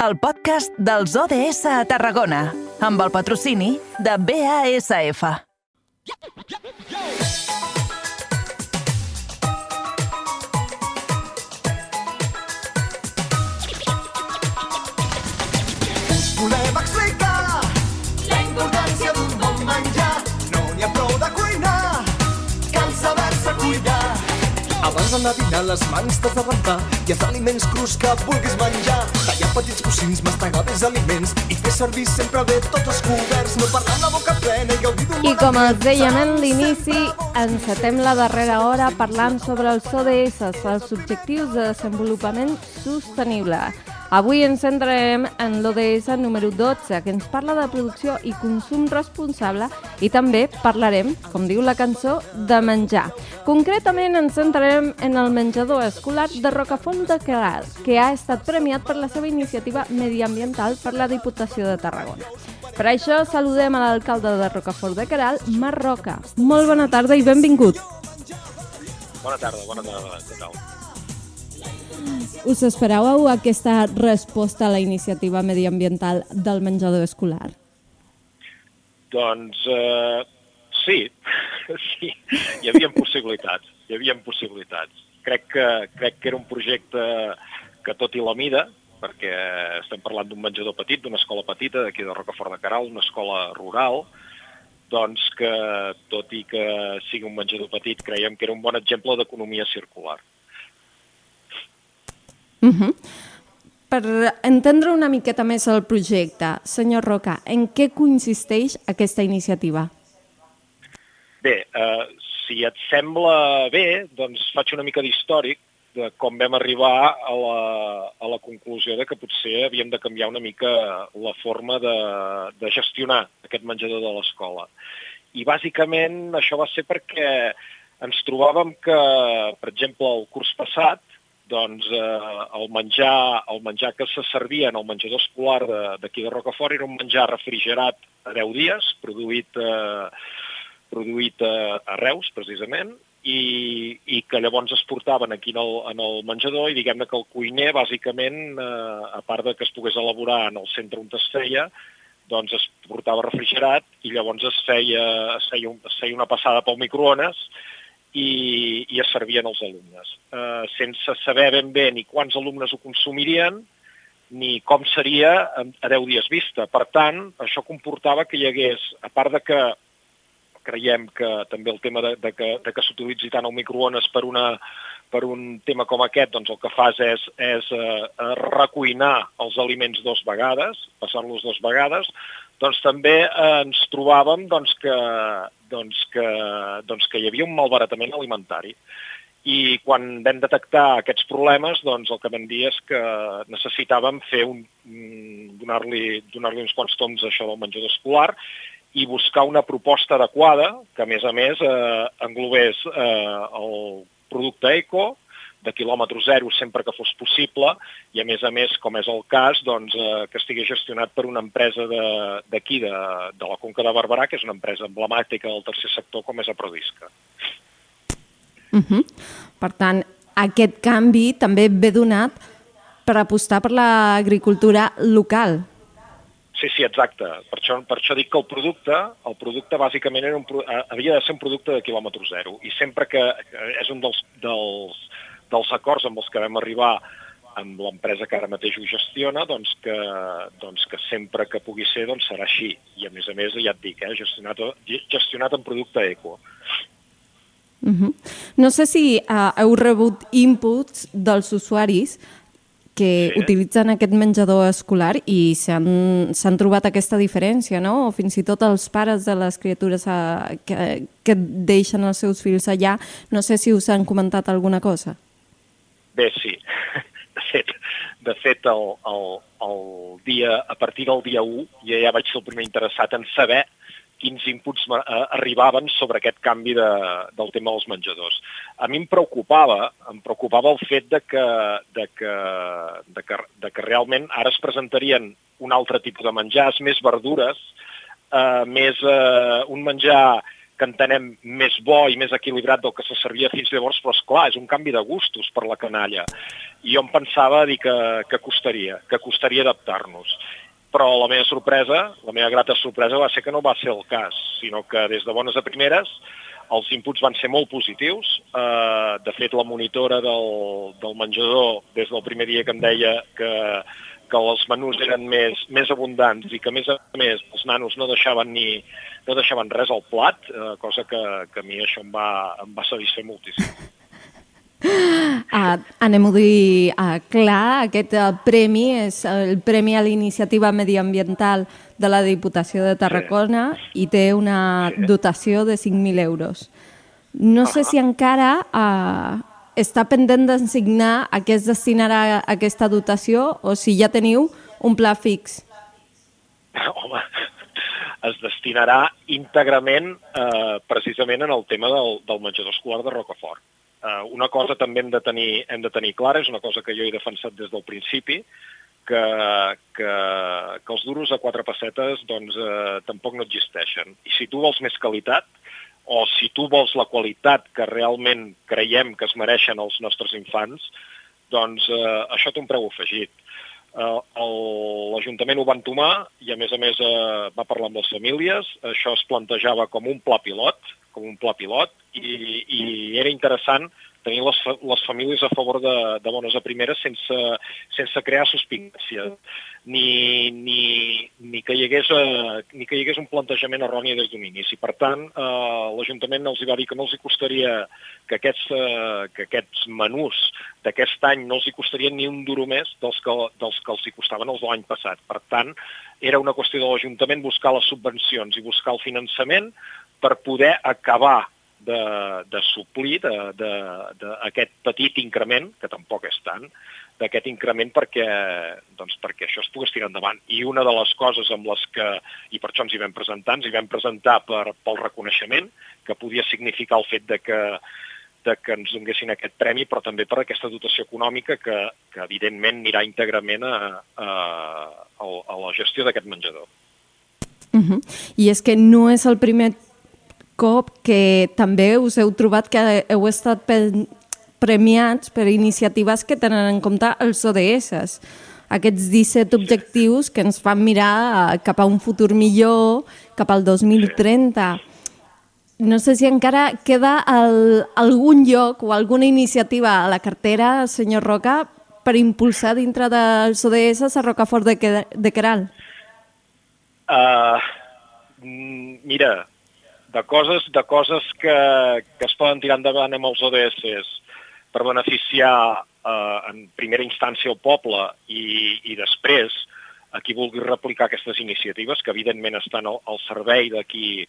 el podcast dels ODS a Tarragona, amb el patrocini de BASF. Us Abans d'anar a dinar les mans t'has de rentar i els aliments crus que vulguis menjar. Tallar petits cosins, mastegar bé aliments i fer servir sempre bé tots els coberts. No parlar amb la boca plena i gaudir d'un I com els dèiem en l'inici, encetem la darrera hora parlant sobre els ODS, els Objectius de Desenvolupament Sostenible. Avui ens centrarem en l'ODS número 12, que ens parla de producció i consum responsable i també parlarem, com diu la cançó, de menjar. Concretament ens centrarem en el menjador escolar de Rocafont de Queralt, que ha estat premiat per la seva iniciativa mediambiental per la Diputació de Tarragona. Per això saludem a l'alcalde de Rocafort de Queralt, Marc Roca. Molt bona tarda i benvingut. Bona tarda, bona tarda, què tal? Us esperàveu aquesta resposta a la iniciativa mediambiental del menjador escolar? Doncs eh, sí, sí, hi havia possibilitats, hi havia possibilitats. Crec que, crec que era un projecte que tot i la mida, perquè estem parlant d'un menjador petit, d'una escola petita d'aquí de Rocafort de Caral, una escola rural, doncs que tot i que sigui un menjador petit, creiem que era un bon exemple d'economia circular. Uh -huh. Per entendre una miqueta més el projecte, senyor Roca, en què consisteix aquesta iniciativa? Bé, eh, si et sembla bé, doncs faig una mica d'històric de com vam arribar a la, a la conclusió de que potser havíem de canviar una mica la forma de, de gestionar aquest menjador de l'escola. I bàsicament això va ser perquè ens trobàvem que, per exemple, el curs passat, doncs eh, el, menjar, el menjar que se servia en el menjador escolar d'aquí de, de Rocafort era un menjar refrigerat a 10 dies, produït, eh, produït eh, a Reus, precisament, i, i que llavors es portaven aquí en el, en el menjador i diguem-ne que el cuiner, bàsicament, eh, a part de que es pogués elaborar en el centre on es feia, doncs es portava refrigerat i llavors es feia, es feia, un, es feia una passada pel microones i, i es servien als alumnes, eh, sense saber ben bé ni quants alumnes ho consumirien ni com seria a 10 dies vista. Per tant, això comportava que hi hagués, a part de que creiem que també el tema de, de que, de que s'utilitzi tant el microones per, una, per un tema com aquest, doncs el que fas és, és eh, recuinar els aliments dos vegades, passar-los dos vegades, doncs també eh, ens trobàvem doncs, que, doncs, que, doncs, que hi havia un malbaratament alimentari. I quan vam detectar aquests problemes, doncs el que vam dir és que necessitàvem fer un, donar-li donar, -li, uns quants toms això del menjador escolar i buscar una proposta adequada que, a més a més, eh, englobés eh, el producte eco, de quilòmetre zero sempre que fos possible i a més a més, com és el cas, doncs, eh, que estigui gestionat per una empresa d'aquí, de, de, de la Conca de Barberà, que és una empresa emblemàtica del tercer sector com és a Prodisca. Uh -huh. Per tant, aquest canvi també ve donat per apostar per l'agricultura local. Sí, sí, exacte. Per això, per això dic que el producte, el producte bàsicament era un, havia de ser un producte de quilòmetre zero i sempre que és un dels, dels, dels acords amb els que vam arribar amb l'empresa que ara mateix ho gestiona, doncs que, doncs que sempre que pugui ser doncs serà així. I a més a més, ja et dic, eh, gestionat, gestionat en producte eco. Uh -huh. No sé si uh, heu rebut inputs dels usuaris que sí. utilitzen aquest menjador escolar i s'han trobat aquesta diferència, no? O fins i tot els pares de les criatures a, que, que deixen els seus fills allà, no sé si us han comentat alguna cosa. Bé, sí. De fet, de fet el, el, el dia, a partir del dia 1 ja, ja vaig ser el primer interessat en saber quins inputs eh, arribaven sobre aquest canvi de, del tema dels menjadors. A mi em preocupava, em preocupava el fet de que, de que, de que, de que realment ara es presentarien un altre tipus de menjars, més verdures, eh, més eh, un menjar que entenem més bo i més equilibrat del que se servia fins llavors, però és clar, és un canvi de gustos per la canalla. I jo em pensava dir que, que costaria, que costaria adaptar-nos. Però la meva sorpresa, la meva grata sorpresa va ser que no va ser el cas, sinó que des de bones a primeres els inputs van ser molt positius. Eh, de fet, la monitora del, del menjador, des del primer dia que em deia que, que els menús eren més, més abundants i que, a més a més, els nanos no deixaven ni no deixaven res al plat, eh, cosa que, que a mi això em va, em va satisfer moltíssim. Uh, Anem-ho a dir uh, clar, aquest uh, premi és el Premi a l'Iniciativa Mediambiental de la Diputació de Tarragona sí. i té una sí. dotació de 5.000 euros. No uh -huh. sé si encara uh, està pendent d'ensignar a què es destinarà aquesta dotació o si ja teniu un pla fix. Home, es destinarà íntegrament eh, precisament en el tema del, del menjador escolar de Rocafort. Uh, una cosa també hem de, tenir, hem de tenir clara, és una cosa que jo he defensat des del principi, que, que, que els duros a quatre pessetes doncs, eh, tampoc no existeixen. I si tu vols més qualitat, o si tu vols la qualitat que realment creiem que es mereixen els nostres infants, doncs eh, això té un preu afegit. Eh, L'Ajuntament ho va entomar i, a més a més, eh, va parlar amb les famílies. Això es plantejava com un pla pilot, com un pla pilot, i, i era interessant tenir les, les famílies a favor de, de bones a primeres sense, sense crear suspicàcia, ni, ni, ni, que hi hagués, eh, ni que hi hagués un plantejament erroni des d'un inici. Per tant, eh, l'Ajuntament els hi va dir que no els hi costaria que aquests, eh, que aquests menús d'aquest any no els hi costarien ni un duro més dels que, dels que els hi costaven els de l'any passat. Per tant, era una qüestió de l'Ajuntament buscar les subvencions i buscar el finançament per poder acabar de, de suplir d'aquest petit increment, que tampoc és tant, d'aquest increment perquè, doncs perquè això es pogués tirar endavant. I una de les coses amb les que, i per això ens hi vam presentar, ens hi vam presentar per, pel reconeixement, que podia significar el fet de que, de que ens donguessin aquest premi, però també per aquesta dotació econòmica que, que evidentment anirà íntegrament a, a, a la gestió d'aquest menjador. Uh -huh. I és que no és el primer cop que també us heu trobat que heu estat premiats per iniciatives que tenen en compte els ODS. Aquests 17 objectius que ens fan mirar eh, cap a un futur millor, cap al 2030. No sé si encara queda el, algun lloc o alguna iniciativa a la cartera, senyor Roca, per impulsar dintre dels ODS a Rocafort de, de Queral. Uh, mira, de coses, de coses que, que es poden tirar endavant amb els ODS per beneficiar eh, en primera instància el poble i, i després a qui vulgui replicar aquestes iniciatives, que evidentment estan al, al servei de qui,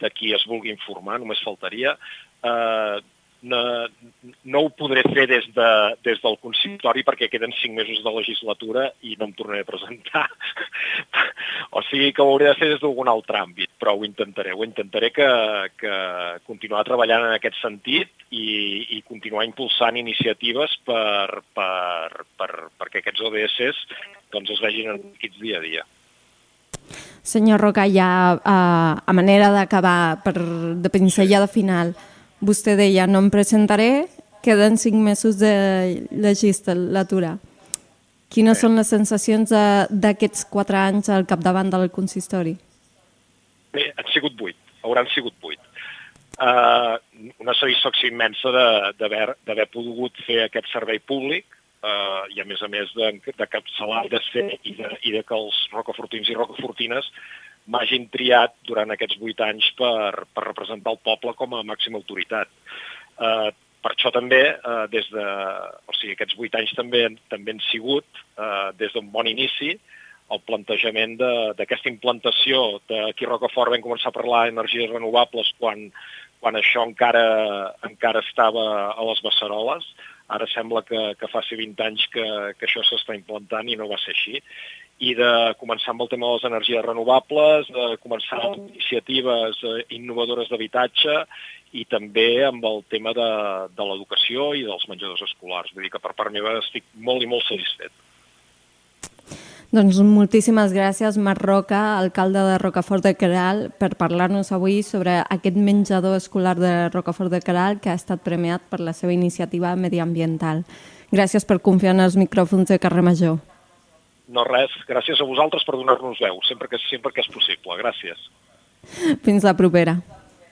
de qui es vulgui informar, només faltaria. Eh, no, no ho podré fer des, de, des del consistori perquè queden cinc mesos de legislatura i no em tornaré a presentar. o sigui que ho hauré de fer des d'algun altre àmbit, però ho intentaré. Ho intentaré que, que continuar treballant en aquest sentit i, i continuar impulsant iniciatives per, per, per, perquè aquests ODS doncs, es vegin enriquits dia a dia. Senyor Roca, ja uh, a manera d'acabar, de pinzellada final, Vostè deia, no em presentaré, queden cinc mesos de legislatura. Quines són les sensacions d'aquests quatre anys al capdavant del consistori? Bé, han sigut vuit, hauran sigut vuit. Uh, una satisfacció immensa d'haver pogut fer aquest servei públic uh, i a més a més de, de de ser i de, i de que els rocafortins i rocafortines m'hagin triat durant aquests vuit anys per, per representar el poble com a màxima autoritat. Eh, per això també, eh, des de, o sigui, aquests vuit anys també, també han sigut, eh, des d'un bon inici, el plantejament d'aquesta implantació de a Rocafort vam començar a parlar d'energies renovables quan, quan això encara, encara estava a les Beceroles. Ara sembla que, que faci 20 anys que, que això s'està implantant i no va ser així i de començar amb el tema de les energies renovables, de començar amb iniciatives eh, innovadores d'habitatge i també amb el tema de, de l'educació i dels menjadors escolars. Vull dir que per part meva estic molt i molt satisfet. Doncs moltíssimes gràcies, Marc Roca, alcalde de Rocafort de Caral, per parlar-nos avui sobre aquest menjador escolar de Rocafort de Caral que ha estat premiat per la seva iniciativa mediambiental. Gràcies per confiar en els micròfons de Carrer Major. No res, gràcies a vosaltres per donar-nos veu, sempre que, sempre que és possible. Gràcies. Fins la propera.